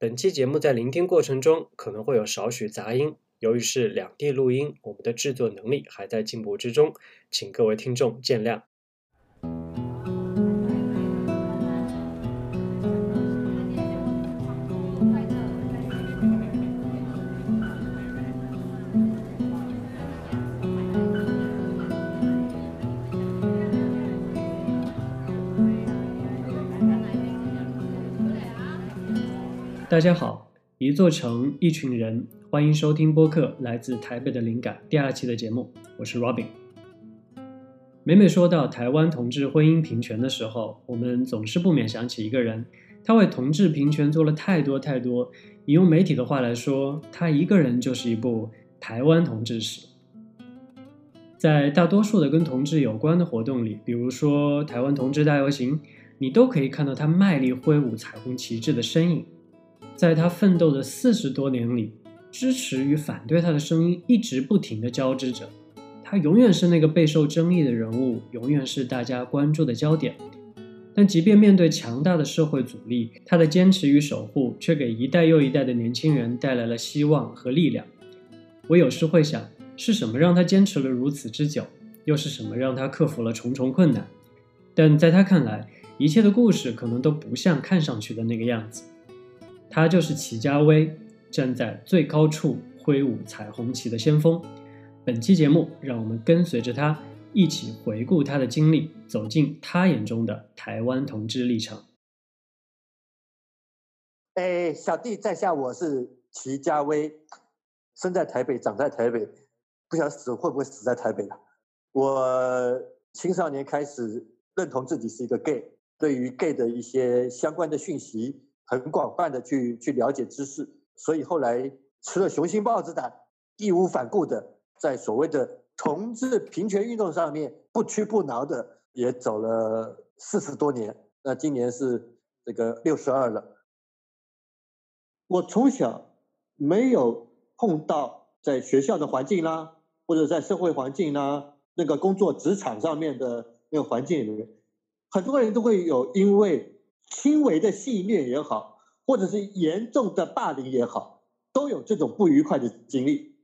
本期节目在聆听过程中可能会有少许杂音，由于是两地录音，我们的制作能力还在进步之中，请各位听众见谅。大家好，一座城，一群人，欢迎收听播客《来自台北的灵感》第二期的节目，我是 Robin。每每说到台湾同志婚姻平权的时候，我们总是不免想起一个人，他为同志平权做了太多太多。引用媒体的话来说，他一个人就是一部台湾同志史。在大多数的跟同志有关的活动里，比如说台湾同志大游行，你都可以看到他卖力挥舞彩虹旗帜的身影。在他奋斗的四十多年里，支持与反对他的声音一直不停地交织着。他永远是那个备受争议的人物，永远是大家关注的焦点。但即便面对强大的社会阻力，他的坚持与守护却给一代又一代的年轻人带来了希望和力量。我有时会想，是什么让他坚持了如此之久？又是什么让他克服了重重困难？但在他看来，一切的故事可能都不像看上去的那个样子。他就是齐家威，站在最高处挥舞彩虹旗的先锋。本期节目，让我们跟随着他一起回顾他的经历，走进他眼中的台湾同志历程。哎，小弟在下，我是齐家威，生在台北，长在台北，不晓得死会不会死在台北了。我青少年开始认同自己是一个 gay，对于 gay 的一些相关的讯息。很广泛的去去了解知识，所以后来吃了雄心豹子胆，义无反顾的在所谓的同志平权运动上面不屈不挠的也走了四十多年。那今年是这个六十二了。我从小没有碰到在学校的环境啦，或者在社会环境啦，那个工作职场上面的那个环境里面，很多人都会有因为。轻微的戏虐也好，或者是严重的霸凌也好，都有这种不愉快的经历。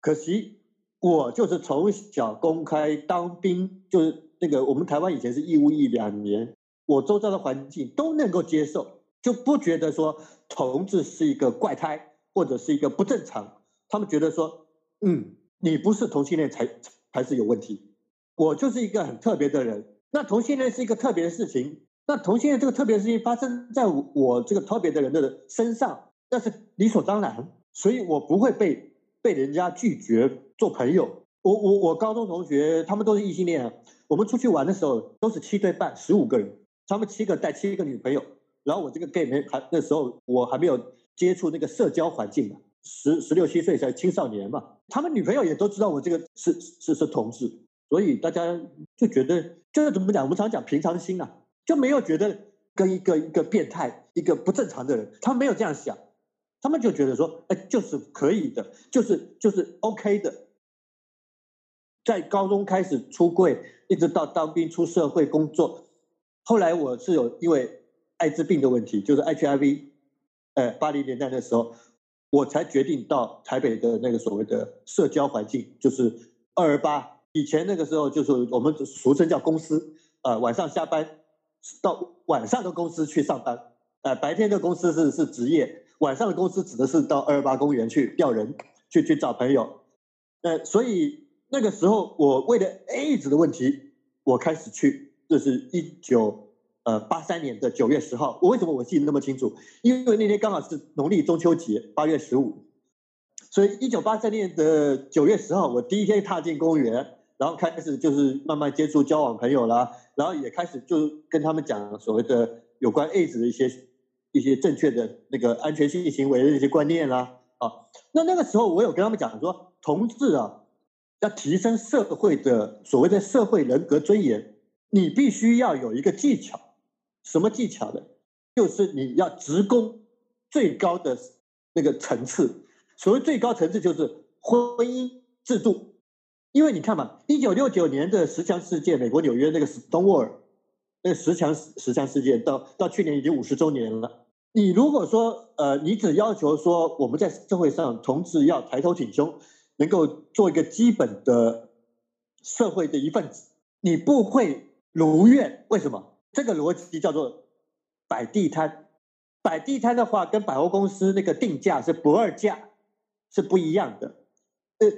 可惜我就是从小公开当兵，就是那个我们台湾以前是义务役两年，我周遭的环境都能够接受，就不觉得说同志是一个怪胎或者是一个不正常。他们觉得说，嗯，你不是同性恋才才是有问题。我就是一个很特别的人，那同性恋是一个特别的事情。那同性恋这个特别事情发生在我这个特别的人的身上，那是理所当然，所以我不会被被人家拒绝做朋友。我我我高中同学他们都是异性恋啊，我们出去玩的时候都是七对半，十五个人，他们七个带七个女朋友，然后我这个 gay 没还那时候我还没有接触那个社交环境嘛，十十六七岁才青少年嘛，他们女朋友也都知道我这个是是是同志，所以大家就觉得就是怎么讲，我们常讲平常心啊。就没有觉得跟一个一个变态、一个不正常的人，他没有这样想，他们就觉得说，哎，就是可以的，就是就是 OK 的。在高中开始出柜，一直到当兵出社会工作，后来我是有因为艾滋病的问题，就是 HIV，呃，八零年代的时候，我才决定到台北的那个所谓的社交环境，就是二二八。以前那个时候就是我们俗称叫公司，呃，晚上下班。到晚上的公司去上班，呃，白天的公司是是职业，晚上的公司指的是到二八公园去调人，去去找朋友，呃，所以那个时候我为了 AIDS 的问题，我开始去，这是一九呃八三年的九月十号，我为什么我记得那么清楚？因为那天刚好是农历中秋节，八月十五，所以一九八三年的九月十号，我第一天踏进公园。然后开始就是慢慢接触交往朋友啦，然后也开始就跟他们讲所谓的有关 AIDS 的一些一些正确的那个安全性行为的一些观念啦。啊，那那个时候我有跟他们讲说，同志啊，要提升社会的所谓的社会人格尊严，你必须要有一个技巧，什么技巧呢？就是你要职工最高的那个层次，所谓最高层次就是婚姻制度。因为你看嘛，一九六九年的十强事件，美国纽约那个 Stonewall，那十强十强事件，到到去年已经五十周年了。你如果说呃，你只要求说我们在社会上同志要抬头挺胸，能够做一个基本的社会的一份子，你不会如愿。为什么？这个逻辑叫做摆地摊。摆地摊的话，跟百货公司那个定价是不二价，是不一样的。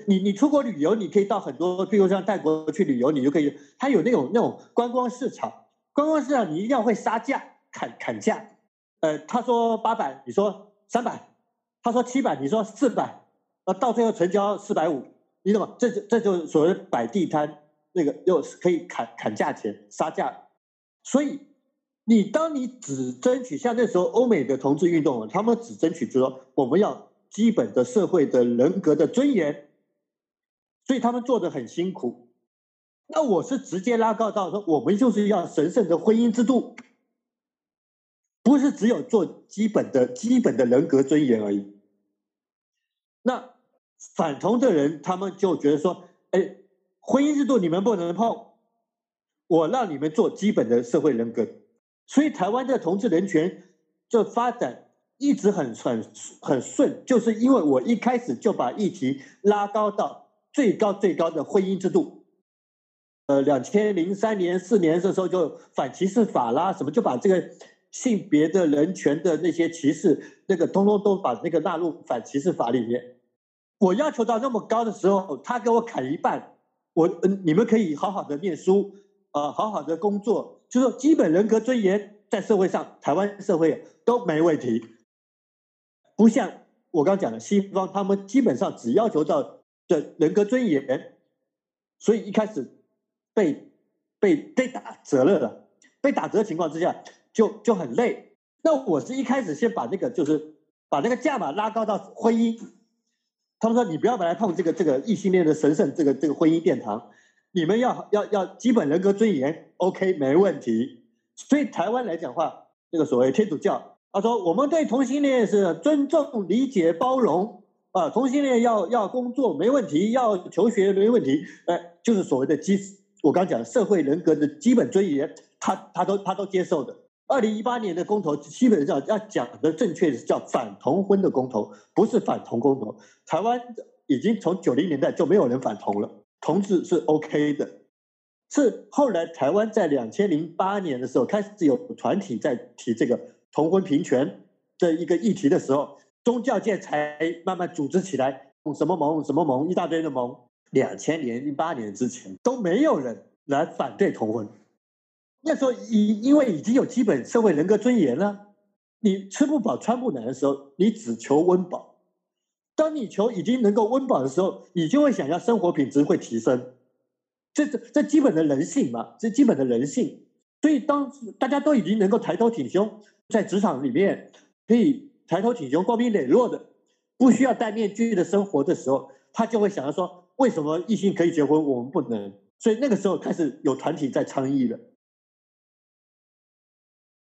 你你出国旅游，你可以到很多，譬如像泰国去旅游，你就可以，它有那种那种观光市场，观光市场你一定要会杀价，砍砍价。呃，他说八百，你说三百，他说七百，你说四百，呃，到最后成交四百五，你懂吗？这就这就所谓摆地摊，那个又可以砍砍价钱、杀价。所以，你当你只争取像那时候欧美的同志运动，他们只争取就说我们要基本的社会的人格的尊严，所以他们做的很辛苦。那我是直接拉高到说，我们就是要神圣的婚姻制度。不是只有做基本的基本的人格尊严而已。那反同的人，他们就觉得说：“哎，婚姻制度你们不能碰，我让你们做基本的社会人格。”所以台湾的同志人权这发展一直很很很顺，就是因为我一开始就把议题拉高到最高最高的婚姻制度。呃，两千零三年四年的时候就反歧视法啦，什么就把这个。性别的人权的那些歧视，那个通通都把那个纳入反歧视法里面。我要求到那么高的时候，他给我砍一半。我嗯，你们可以好好的念书，啊，好好的工作，就是基本人格尊严在社会上，台湾社会都没问题。不像我刚讲的西方，他们基本上只要求到的人格尊严，所以一开始被被被打折了的。被打折的情况之下。就就很累。那我是一开始先把那个就是把那个价码拉高到婚姻。他们说你不要来碰这个这个异性恋的神圣这个这个婚姻殿堂，你们要要要基本人格尊严，OK 没问题。所以台湾来讲话，这个所谓天主教，他说我们对同性恋是尊重、理解、包容啊，同性恋要要工作没问题，要求学没问题，哎，就是所谓的基我刚讲社会人格的基本尊严，他他都他都接受的。二零一八年的公投，基本上要讲的正确是叫反同婚的公投，不是反同公投。台湾已经从九零年代就没有人反同了，同志是 OK 的。是后来台湾在两千零八年的时候开始有团体在提这个同婚平权的一个议题的时候，宗教界才慢慢组织起来，什么盟什么盟一大堆的盟。两千年零八年之前都没有人来反对同婚。那时候，已因为已经有基本社会人格尊严了，你吃不饱穿不暖的时候，你只求温饱；当你求已经能够温饱的时候，你就会想要生活品质会提升。这这这基本的人性嘛，这基本的人性。所以，当大家都已经能够抬头挺胸，在职场里面可以抬头挺胸、光明磊落的，不需要戴面具的生活的时候，他就会想要说：为什么异性可以结婚，我们不能？所以那个时候开始有团体在倡议了。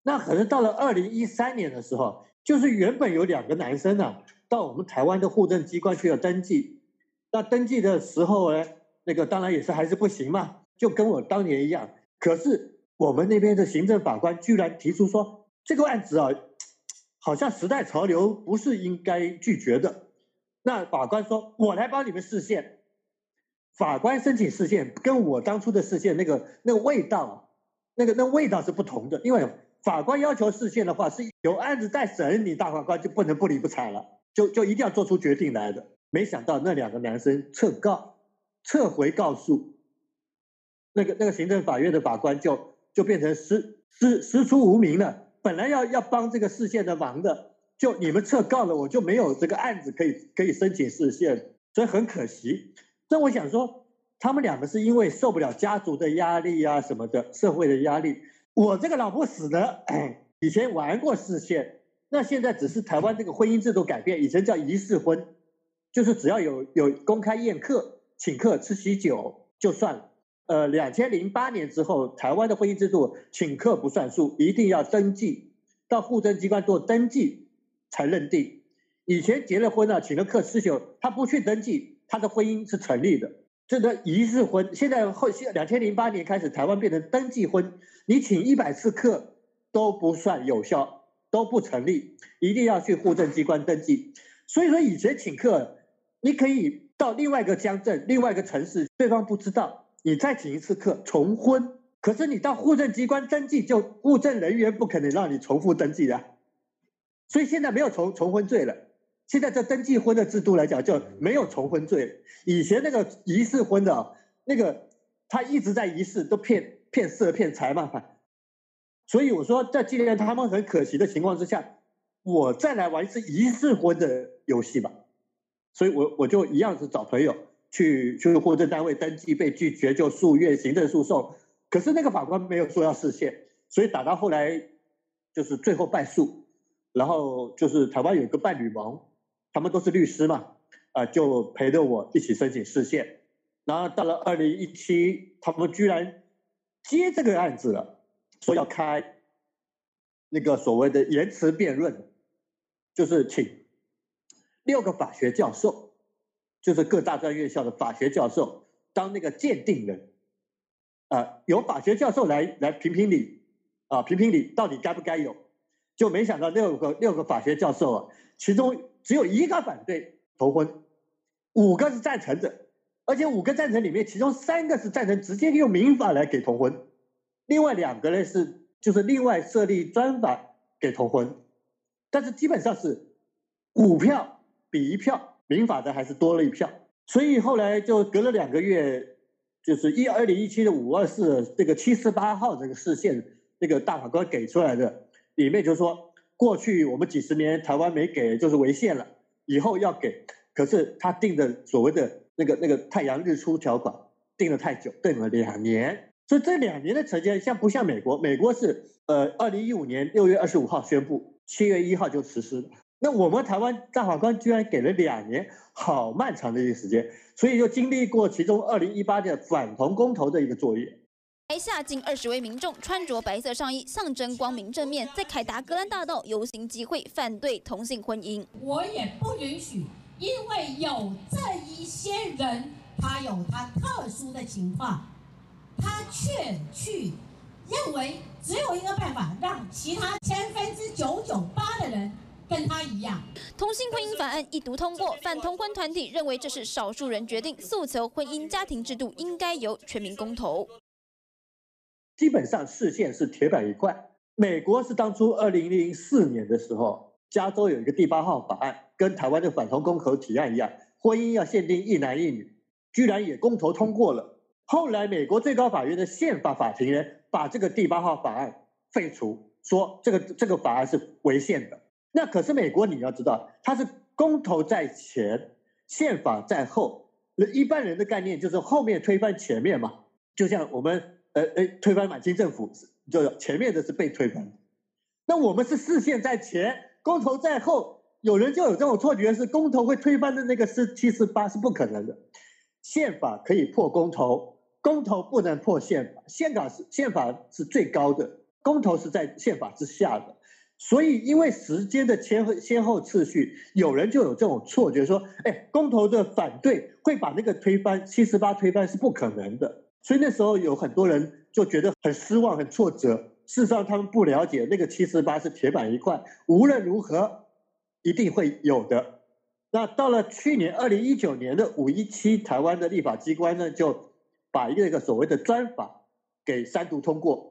那可能到了二零一三年的时候，就是原本有两个男生呢，到我们台湾的户政机关去要登记。那登记的时候呢，那个当然也是还是不行嘛，就跟我当年一样。可是我们那边的行政法官居然提出说，这个案子啊，好像时代潮流不是应该拒绝的。那法官说，我来帮你们视线。法官申请视线，跟我当初的视线那个那个味道，那个那味道是不同的，因为。法官要求视线的话，是有案子在审，你大法官就不能不理不睬了，就就一定要做出决定来的。没想到那两个男生撤告，撤回告诉，那个那个行政法院的法官就就变成师师师出无名了。本来要要帮这个视线的忙的，就你们撤告了，我就没有这个案子可以可以申请视线，所以很可惜。所以我想说，他们两个是因为受不了家族的压力啊什么的，社会的压力。我这个老婆死的，以前玩过视线，那现在只是台湾这个婚姻制度改变，以前叫仪式婚，就是只要有有公开宴客、请客吃喜酒就算了。呃，两千零八年之后，台湾的婚姻制度请客不算数，一定要登记到户政机关做登记才认定。以前结了婚了，请了客吃酒，他不去登记，他的婚姻是成立的。这个仪式婚，现在后现两千零八年开始，台湾变成登记婚，你请一百次客都不算有效，都不成立，一定要去户政机关登记。所以说以前请客，你可以到另外一个乡镇、另外一个城市，对方不知道，你再请一次客重婚。可是你到户政机关登记，就户政人员不可能让你重复登记的。所以现在没有重重婚罪了。现在这登记婚的制度来讲，就没有重婚罪了。以前那个仪式婚的，那个他一直在仪式，都骗骗色骗财嘛。所以我说，在既然他们很可惜的情况之下，我再来玩一次仪式婚的游戏吧。所以我我就一样是找朋友去去户政单位登记，被拒绝就诉愿行政诉讼。可是那个法官没有说要释宪，所以打到后来就是最后败诉。然后就是台湾有一个伴侣盟，他们都是律师嘛，啊，就陪着我一起申请释宪。然后到了二零一七，他们居然接这个案子了，说要开那个所谓的言辞辩论，就是请六个法学教授，就是各大专院校的法学教授当那个鉴定人，啊，由法学教授来来评评理，啊，评评理到底该不该有。就没想到六个六个法学教授啊，其中只有一个反对同婚，五个是赞成的，而且五个赞成里面，其中三个是赞成直接用民法来给同婚，另外两个呢是就是另外设立专法给同婚，但是基本上是五票比一票，民法的还是多了一票，所以后来就隔了两个月，就是一二零一七的五二四这个七四八号这个事件，那个大法官给出来的。里面就说，过去我们几十年台湾没给，就是违宪了。以后要给，可是他定的所谓的那个那个太阳日出条款定了太久，定了两年。所以这两年的时间，像不像美国？美国是呃，二零一五年六月二十五号宣布，七月一号就实施。那我们台湾大法官居然给了两年，好漫长的一个时间。所以就经历过其中二零一八年反同公投的一个作业。台下近二十位民众穿着白色上衣，象征光明正面，在凯达格兰大道游行集会，反对同性婚姻。我也不允许，因为有这一些人，他有他特殊的情况，他却去认为只有一个办法，让其他千分之九九八的人跟他一样。同性婚姻法案一读通过，反同婚团体认为这是少数人决定，诉求婚姻家庭制度应该由全民公投。基本上视线是铁板一块。美国是当初二零零四年的时候，加州有一个第八号法案，跟台湾的反同公投提案一样，婚姻要限定一男一女，居然也公投通过了。后来美国最高法院的宪法法庭呢，把这个第八号法案废除，说这个这个法案是违宪的。那可是美国你要知道，它是公投在前，宪法在后。那一般人的概念就是后面推翻前面嘛，就像我们。呃呃，推翻满清政府，就前面的是被推翻。那我们是视线在前，公投在后，有人就有这种错觉，是公投会推翻的那个是七四八是不可能的。宪法可以破公投，公投不能破宪法。宪法是宪法是最高的，公投是在宪法之下的。所以因为时间的先后先后次序，有人就有这种错觉，说，哎，公投的反对会把那个推翻，七十八推翻是不可能的。所以那时候有很多人就觉得很失望、很挫折。事实上，他们不了解那个七十八是铁板一块，无论如何一定会有的。那到了去年二零一九年的五一七，台湾的立法机关呢就把一个一个所谓的专法给三读通过，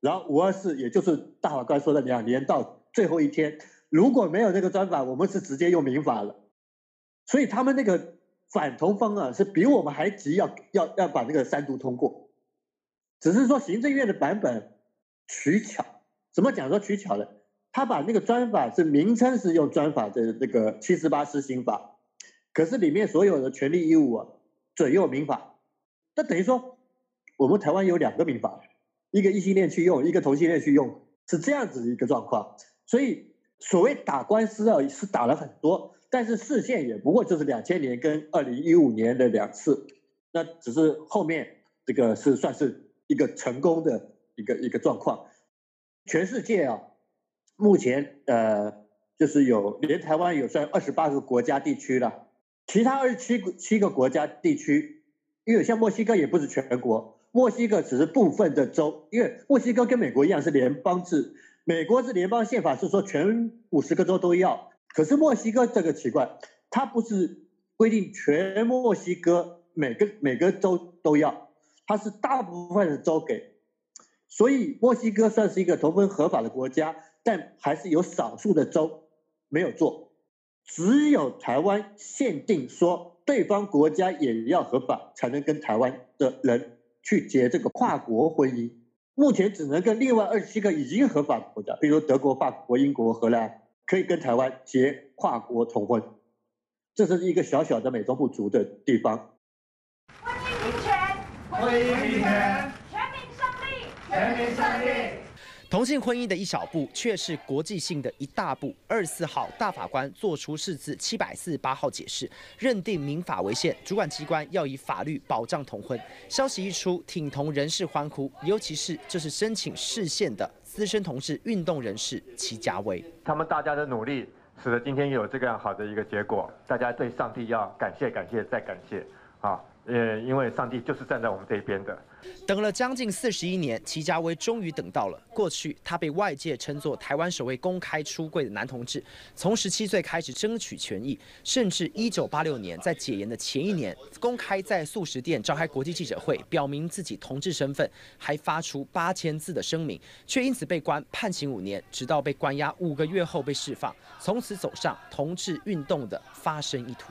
然后五二四，也就是大法官说的两年到最后一天，如果没有这个专法，我们是直接用民法了。所以他们那个。反同方案是比我们还急，要要要把那个三读通过，只是说行政院的版本取巧，怎么讲说取巧呢？他把那个专法是名称是用专法的那个七十八施行法，可是里面所有的权利义务啊准用民法，那等于说我们台湾有两个民法，一个异性恋去用，一个同性恋去用，是这样子一个状况，所以所谓打官司啊是打了很多。但是视线也不过就是两千年跟二零一五年的两次，那只是后面这个是算是一个成功的一个一个状况。全世界啊，目前呃就是有连台湾有算二十八个国家地区了，其他二十七七个国家地区，因为像墨西哥也不是全国，墨西哥只是部分的州，因为墨西哥跟美国一样是联邦制，美国是联邦宪法是说全五十个州都要，可是墨西哥这个奇怪，它不是规定全墨西哥每个每个州都要，它是大部分的州给，所以墨西哥算是一个同婚合法的国家，但还是有少数的州没有做，只有台湾限定说对方国家也要合法才能跟台湾的人去结这个跨国婚姻。目前只能跟另外二十七个已经合法的国家，比如德国、法国、英国、荷兰，可以跟台湾结跨国重婚。这是一个小小的美中不足的地方。婚姻平权，婚姻平权，全民胜利，全民胜利。同性婚姻的一小步，却是国际性的一大步。二十四号，大法官作出释字七百四十八号解释，认定民法违宪，主管机关要以法律保障同婚。消息一出，挺同人士欢呼，尤其是这是申请释宪的资深同志运动人士齐家威。他们大家的努力，使得今天有这个样好的一个结果。大家对上帝要感谢、感谢再感谢啊！呃，因为上帝就是站在我们这一边的。等了将近四十一年，齐家威终于等到了。过去他被外界称作台湾首位公开出柜的男同志，从十七岁开始争取权益，甚至一九八六年在解严的前一年，公开在素食店召开国际记者会，表明自己同志身份，还发出八千字的声明，却因此被关判刑五年，直到被关押五个月后被释放，从此走上同志运动的发声一途。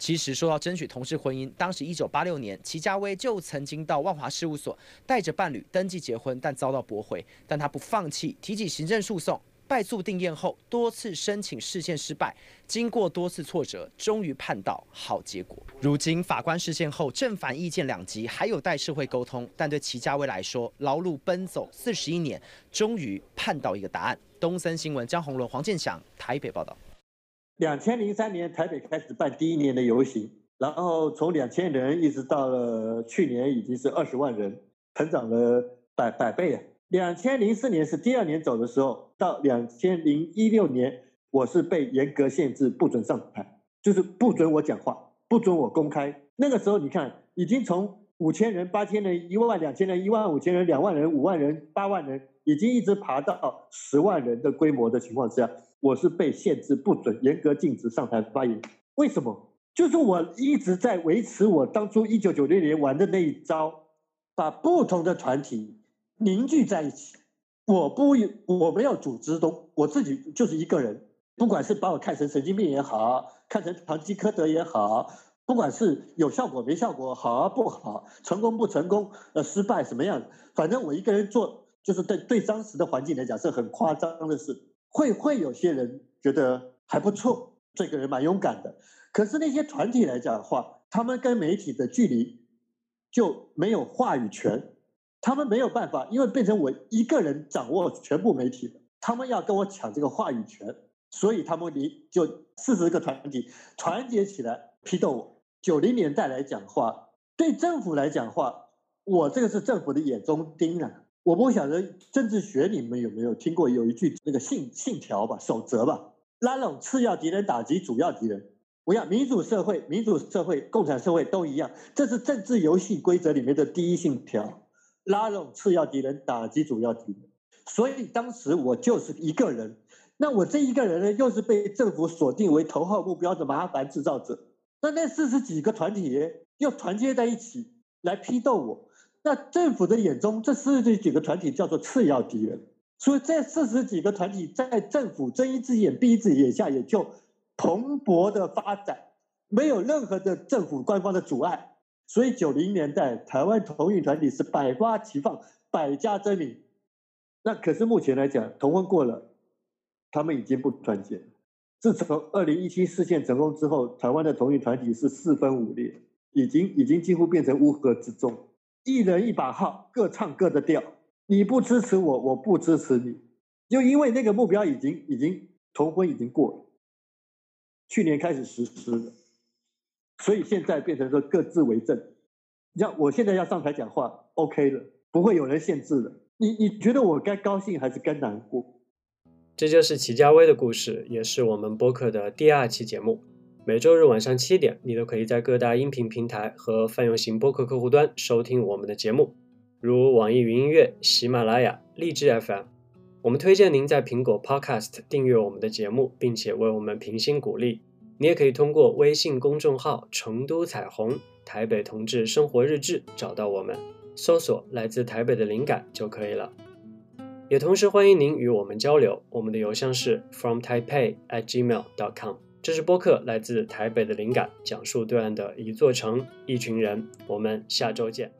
其实说到争取同事婚姻，当时一九八六年，齐家威就曾经到万华事务所带着伴侣登记结婚，但遭到驳回。但他不放弃，提起行政诉讼，败诉定验后，多次申请释宪失败，经过多次挫折，终于判到好结果。如今法官释宪后，正反意见两极，还有待社会沟通。但对齐家威来说，劳碌奔走四十一年，终于判到一个答案。东森新闻江宏伦、黄建祥台北报道。两千零三年台北开始办第一年的游行，然后从两千人一直到了去年已经是二十万人，成长了百百倍啊！两千零四年是第二年走的时候，到两千零一六年，我是被严格限制不准上台，就是不准我讲话，不准我公开。那个时候你看，已经从五千人、八千人、一万两千人、一万五千人、两万人、五万人、八万人，已经一直爬到十万人的规模的情况之下。我是被限制不准、严格禁止上台发言。为什么？就是我一直在维持我当初一九九六年玩的那一招，把不同的团体凝聚在一起。我不，我没有组织都，我自己就是一个人。不管是把我看成神经病也好，看成堂吉诃德也好，不管是有效果没效果，好不好，成功不成功，呃，失败什么样，反正我一个人做，就是对对当时的环境来讲是很夸张的事。会会有些人觉得还不错，这个人蛮勇敢的。可是那些团体来讲的话，他们跟媒体的距离就没有话语权，他们没有办法，因为变成我一个人掌握全部媒体他们要跟我抢这个话语权，所以他们离就四十个团体团结起来批斗我。九零年代来讲话，对政府来讲话，我这个是政府的眼中钉啊。我不晓得政治学你们有没有听过有一句那个信信条吧守则吧，拉拢次要敌人，打击主要敌人。我要民主社会、民主社会、共产社会都一样，这是政治游戏规则里面的第一信条：拉拢次要敌人，打击主要敌人。所以当时我就是一个人，那我这一个人呢，又是被政府锁定为头号目标的麻烦制造者。那那四十几个团体又团结在一起来批斗我。那政府的眼中，这四十几个团体叫做次要敌人，所以这四十几个团体在政府睁一只眼闭一只眼下，也就蓬勃的发展，没有任何的政府官方的阻碍。所以九零年代台湾同运团体是百花齐放，百家争鸣。那可是目前来讲，同婚过了，他们已经不团结。自从二零一七事件成功之后，台湾的同运团体是四分五裂，已经已经几乎变成乌合之众。一人一把号，各唱各的调。你不支持我，我不支持你。就因为那个目标已经已经头婚已经过了，去年开始实施的，所以现在变成说各自为政。像我现在要上台讲话，OK 了，不会有人限制的。你你觉得我该高兴还是该难过？这就是齐家威的故事，也是我们播客的第二期节目。每周日晚上七点，你都可以在各大音频平台和泛用型播客客户端收听我们的节目，如网易云音乐、喜马拉雅、荔枝 FM。我们推荐您在苹果 Podcast 订阅我们的节目，并且为我们评星鼓励。你也可以通过微信公众号“成都彩虹台北同志生活日志”找到我们，搜索“来自台北的灵感”就可以了。也同时欢迎您与我们交流，我们的邮箱是 fromtaipei@gmail.com 这是播客来自台北的灵感，讲述对岸的一座城、一群人。我们下周见。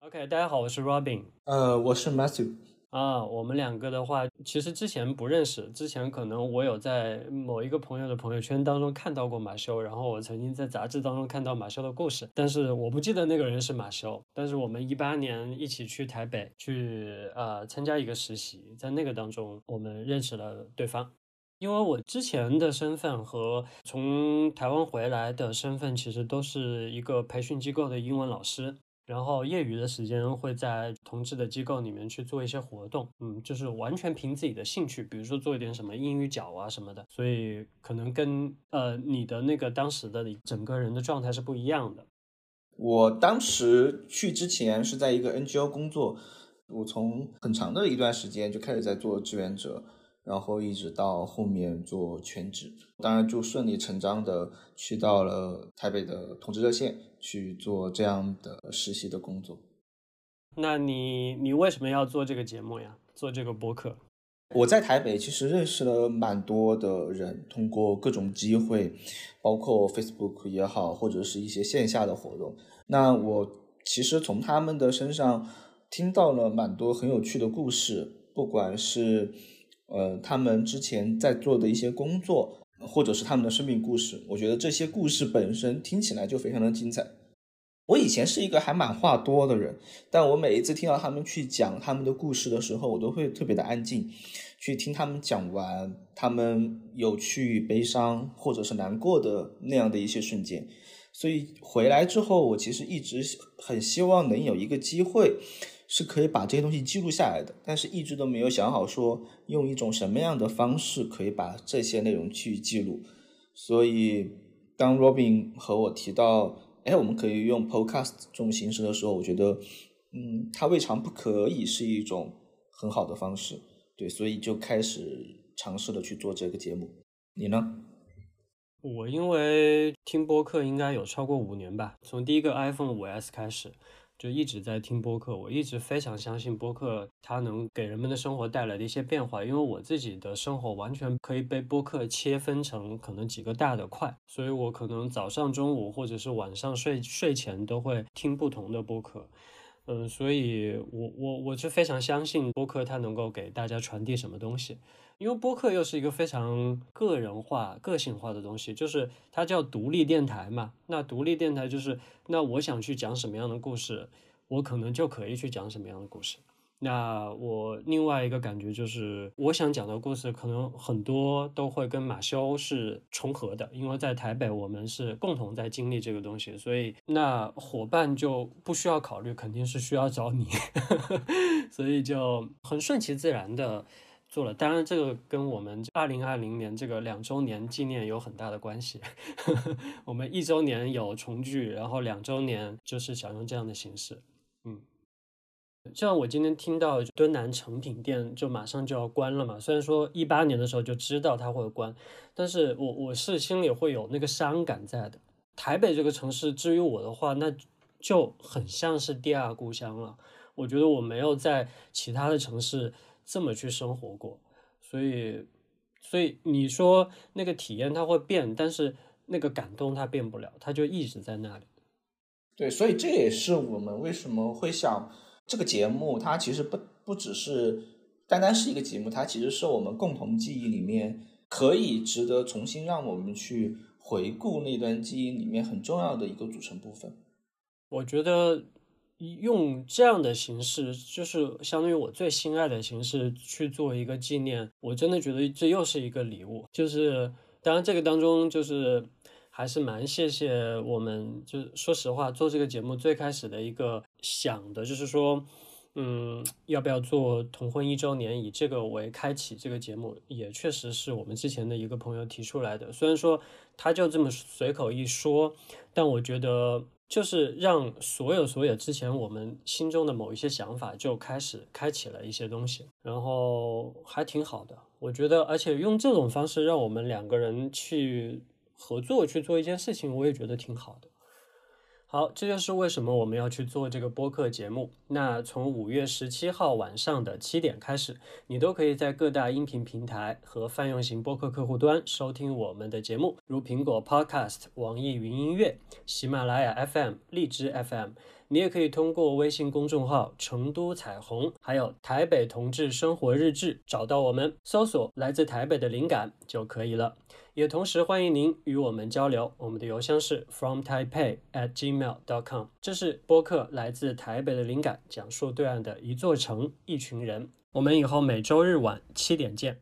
OK，大家好，我是 Robin。呃，我是 Matthew。啊，我们两个的话，其实之前不认识，之前可能我有在某一个朋友的朋友圈当中看到过马修，然后我曾经在杂志当中看到马修的故事，但是我不记得那个人是马修。但是我们一八年一起去台北去呃参加一个实习，在那个当中我们认识了对方。因为我之前的身份和从台湾回来的身份，其实都是一个培训机构的英文老师。然后业余的时间会在同志的机构里面去做一些活动，嗯，就是完全凭自己的兴趣，比如说做一点什么英语角啊什么的，所以可能跟呃你的那个当时的整个人的状态是不一样的。我当时去之前是在一个 NGO 工作，我从很长的一段时间就开始在做志愿者。然后一直到后面做全职，当然就顺理成章的去到了台北的同志热线去做这样的实习的工作。那你你为什么要做这个节目呀？做这个播客？我在台北其实认识了蛮多的人，通过各种机会，包括 Facebook 也好，或者是一些线下的活动。那我其实从他们的身上听到了蛮多很有趣的故事，不管是。呃，他们之前在做的一些工作，或者是他们的生命故事，我觉得这些故事本身听起来就非常的精彩。我以前是一个还蛮话多的人，但我每一次听到他们去讲他们的故事的时候，我都会特别的安静，去听他们讲完他们有趣、悲伤或者是难过的那样的一些瞬间。所以回来之后，我其实一直很希望能有一个机会。是可以把这些东西记录下来的，但是一直都没有想好说用一种什么样的方式可以把这些内容去记录。所以当 Robin 和我提到，哎，我们可以用 Podcast 这种形式的时候，我觉得，嗯，它未尝不可以是一种很好的方式。对，所以就开始尝试的去做这个节目。你呢？我因为听播客应该有超过五年吧，从第一个 iPhone 五 S 开始。就一直在听播客，我一直非常相信播客它能给人们的生活带来的一些变化，因为我自己的生活完全可以被播客切分成可能几个大的块，所以我可能早上、中午或者是晚上睡睡前都会听不同的播客。嗯，所以我我我是非常相信播客它能够给大家传递什么东西，因为播客又是一个非常个人化、个性化的东西，就是它叫独立电台嘛。那独立电台就是，那我想去讲什么样的故事，我可能就可以去讲什么样的故事。那我另外一个感觉就是，我想讲的故事可能很多都会跟马修是重合的，因为在台北我们是共同在经历这个东西，所以那伙伴就不需要考虑，肯定是需要找你，所以就很顺其自然的做了。当然，这个跟我们二零二零年这个两周年纪念有很大的关系。我们一周年有重聚，然后两周年就是想用这样的形式，嗯。像我今天听到敦南成品店就马上就要关了嘛，虽然说一八年的时候就知道它会关，但是我我是心里会有那个伤感在的。台北这个城市，至于我的话，那就很像是第二故乡了。我觉得我没有在其他的城市这么去生活过，所以，所以你说那个体验它会变，但是那个感动它变不了，它就一直在那里。对，所以这也是我们为什么会想。这个节目它其实不不只是单单是一个节目，它其实是我们共同记忆里面可以值得重新让我们去回顾那段记忆里面很重要的一个组成部分。我觉得用这样的形式，就是相当于我最心爱的形式去做一个纪念，我真的觉得这又是一个礼物。就是当然这个当中就是。还是蛮谢谢我们，就说实话，做这个节目最开始的一个想的就是说，嗯，要不要做同婚一周年，以这个为开启这个节目，也确实是我们之前的一个朋友提出来的。虽然说他就这么随口一说，但我觉得就是让所有所有之前我们心中的某一些想法就开始开启了一些东西，然后还挺好的，我觉得，而且用这种方式让我们两个人去合作去做一件事情，我也觉得挺好的。好，这就是为什么我们要去做这个播客节目。那从五月十七号晚上的七点开始，你都可以在各大音频平台和泛用型播客客户端收听我们的节目，如苹果 Podcast、网易云音乐、喜马拉雅 FM、荔枝 FM。你也可以通过微信公众号“成都彩虹”还有“台北同志生活日志”找到我们，搜索“来自台北的灵感”就可以了。也同时欢迎您与我们交流，我们的邮箱是 from taipei at gmail dot com。这是播客《来自台北的灵感》，讲述对岸的一座城、一群人。我们以后每周日晚七点见。